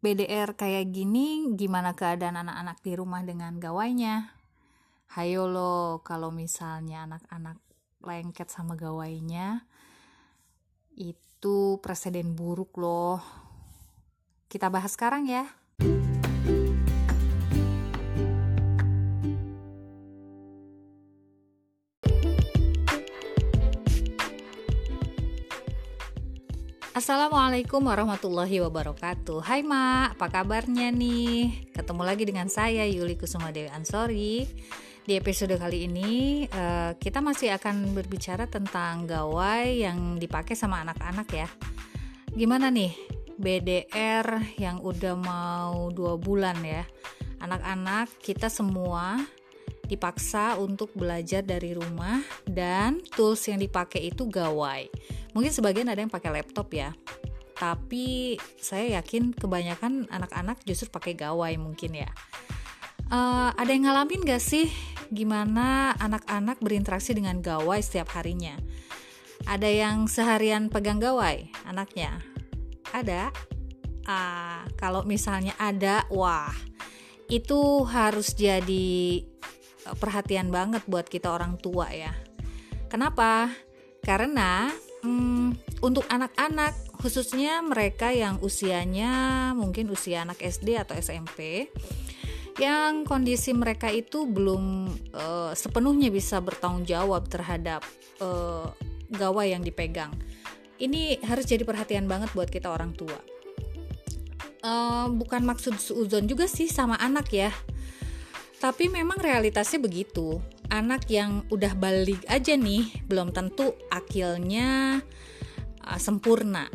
BDR kayak gini, gimana keadaan anak-anak di rumah dengan gawainya? Hayo lo, kalau misalnya anak-anak lengket sama gawainya, itu presiden buruk loh. Kita bahas sekarang ya. Assalamualaikum warahmatullahi wabarakatuh. Hai Mak, apa kabarnya nih? Ketemu lagi dengan saya Yuli Kusuma Dewi Ansori. Di episode kali ini uh, kita masih akan berbicara tentang gawai yang dipakai sama anak-anak ya. Gimana nih BDR yang udah mau dua bulan ya? Anak-anak kita semua dipaksa untuk belajar dari rumah dan tools yang dipakai itu gawai Mungkin sebagian ada yang pakai laptop ya. Tapi saya yakin kebanyakan anak-anak justru pakai gawai mungkin ya. Uh, ada yang ngalamin gak sih gimana anak-anak berinteraksi dengan gawai setiap harinya? Ada yang seharian pegang gawai anaknya? Ada? Uh, kalau misalnya ada, wah itu harus jadi perhatian banget buat kita orang tua ya. Kenapa? Karena Hmm, untuk anak-anak, khususnya mereka yang usianya mungkin usia anak SD atau SMP, yang kondisi mereka itu belum uh, sepenuhnya bisa bertanggung jawab terhadap uh, gawai yang dipegang. Ini harus jadi perhatian banget buat kita orang tua. Uh, bukan maksud suzon juga sih sama anak ya, tapi memang realitasnya begitu. Anak yang udah balik aja nih belum tentu akilnya uh, sempurna.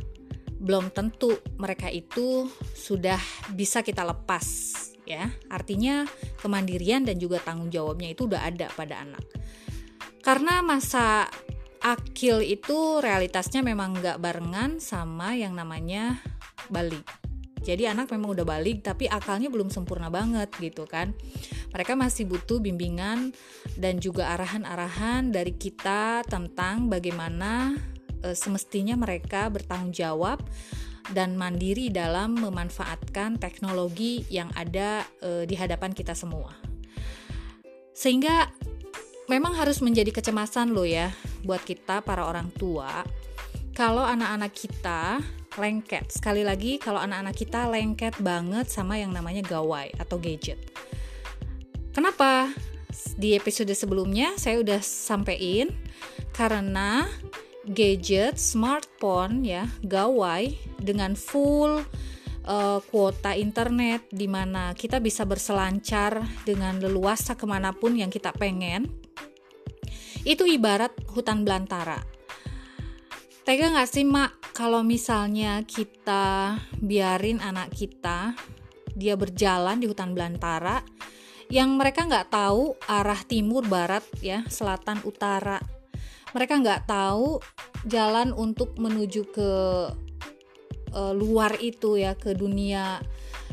Belum tentu mereka itu sudah bisa kita lepas ya. Artinya kemandirian dan juga tanggung jawabnya itu udah ada pada anak. Karena masa akil itu realitasnya memang nggak barengan sama yang namanya balik jadi anak memang udah balik tapi akalnya belum sempurna banget gitu kan. Mereka masih butuh bimbingan dan juga arahan-arahan dari kita tentang bagaimana e, semestinya mereka bertanggung jawab dan mandiri dalam memanfaatkan teknologi yang ada e, di hadapan kita semua. Sehingga memang harus menjadi kecemasan loh ya buat kita para orang tua kalau anak-anak kita lengket. Sekali lagi, kalau anak-anak kita lengket banget sama yang namanya gawai atau gadget. Kenapa? Di episode sebelumnya saya udah sampein karena gadget, smartphone ya, gawai dengan full uh, kuota internet di mana kita bisa berselancar dengan leluasa ke mana pun yang kita pengen. Itu ibarat hutan belantara Tega gak sih mak? Kalau misalnya kita biarin anak kita dia berjalan di hutan belantara yang mereka nggak tahu arah timur barat ya selatan utara. Mereka nggak tahu jalan untuk menuju ke uh, luar itu ya ke dunia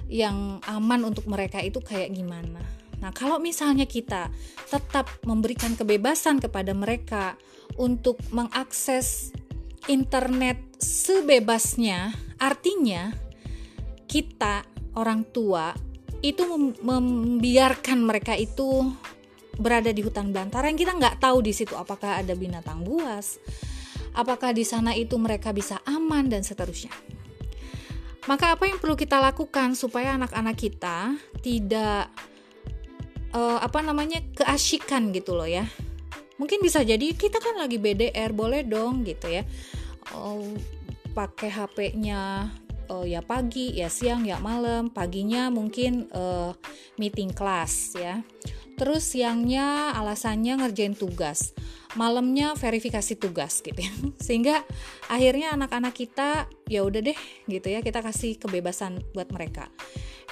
yang aman untuk mereka itu kayak gimana. Nah kalau misalnya kita tetap memberikan kebebasan kepada mereka untuk mengakses internet sebebasnya, artinya kita orang tua itu mem membiarkan mereka itu berada di hutan belantara yang kita nggak tahu di situ apakah ada binatang buas, apakah di sana itu mereka bisa aman dan seterusnya. Maka apa yang perlu kita lakukan supaya anak-anak kita tidak uh, apa namanya keasikan gitu loh ya mungkin bisa jadi kita kan lagi BDR boleh dong gitu ya. Oh, pakai HP-nya uh, ya pagi ya siang ya malam. Paginya mungkin uh, meeting kelas ya. Terus siangnya alasannya ngerjain tugas. Malamnya verifikasi tugas gitu ya. Sehingga akhirnya anak-anak kita ya udah deh gitu ya kita kasih kebebasan buat mereka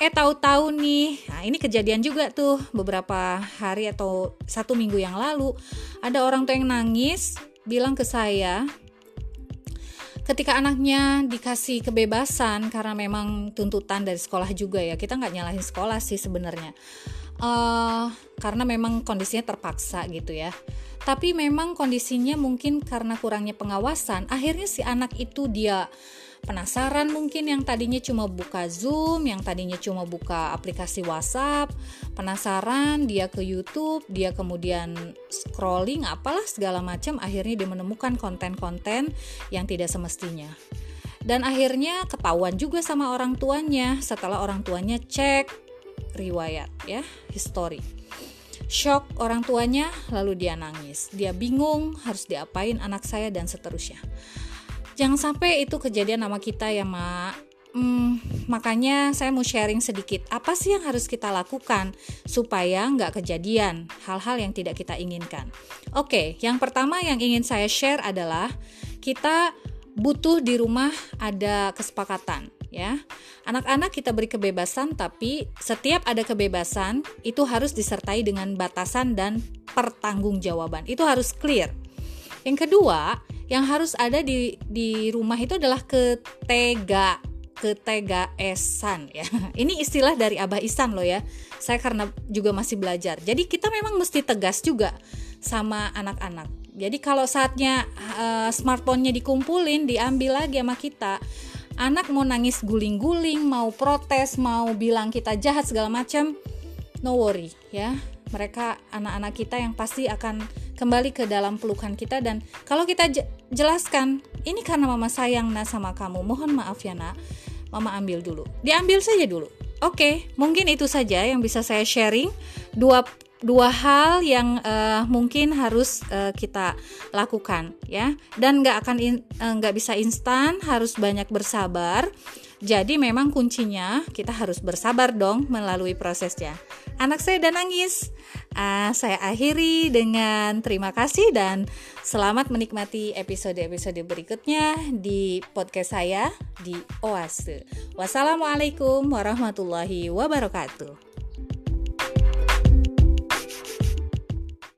eh tahu-tahu nih. Nah ini kejadian juga tuh beberapa hari atau satu minggu yang lalu. Ada orang tua yang nangis bilang ke saya ketika anaknya dikasih kebebasan karena memang tuntutan dari sekolah juga ya kita nggak nyalahin sekolah sih sebenarnya. Uh, karena memang kondisinya terpaksa gitu ya. Tapi memang kondisinya mungkin karena kurangnya pengawasan akhirnya si anak itu dia penasaran mungkin yang tadinya cuma buka Zoom, yang tadinya cuma buka aplikasi WhatsApp, penasaran dia ke YouTube, dia kemudian scrolling apalah segala macam akhirnya dia menemukan konten-konten yang tidak semestinya. Dan akhirnya ketahuan juga sama orang tuanya setelah orang tuanya cek riwayat ya, history. Shock orang tuanya, lalu dia nangis. Dia bingung harus diapain anak saya dan seterusnya. Jangan sampai itu kejadian sama kita ya, Mak. Hmm, makanya saya mau sharing sedikit apa sih yang harus kita lakukan supaya nggak kejadian hal-hal yang tidak kita inginkan. Oke, yang pertama yang ingin saya share adalah kita butuh di rumah ada kesepakatan ya. Anak-anak kita beri kebebasan tapi setiap ada kebebasan itu harus disertai dengan batasan dan pertanggungjawaban. Itu harus clear. Yang kedua, yang harus ada di di rumah itu adalah ketega ketegaesan ya. Ini istilah dari Abah Isan loh ya. Saya karena juga masih belajar. Jadi kita memang mesti tegas juga sama anak-anak. Jadi kalau saatnya uh, smartphone-nya dikumpulin, diambil lagi sama kita, anak mau nangis guling-guling, mau protes, mau bilang kita jahat segala macam, no worry ya. Mereka anak-anak kita yang pasti akan kembali ke dalam pelukan kita. Dan kalau kita jelaskan ini karena mama sayang nak sama kamu. Mohon maaf ya nak. Mama ambil dulu. Diambil saja dulu. Oke mungkin itu saja yang bisa saya sharing. Dua dua hal yang uh, mungkin harus uh, kita lakukan ya. Dan nggak akan eh, nggak uh, bisa instan harus banyak bersabar jadi memang kuncinya kita harus bersabar dong melalui prosesnya. Anak saya udah nangis. Uh, saya akhiri dengan terima kasih dan selamat menikmati episode-episode berikutnya di podcast saya di Oase. Wassalamualaikum warahmatullahi wabarakatuh.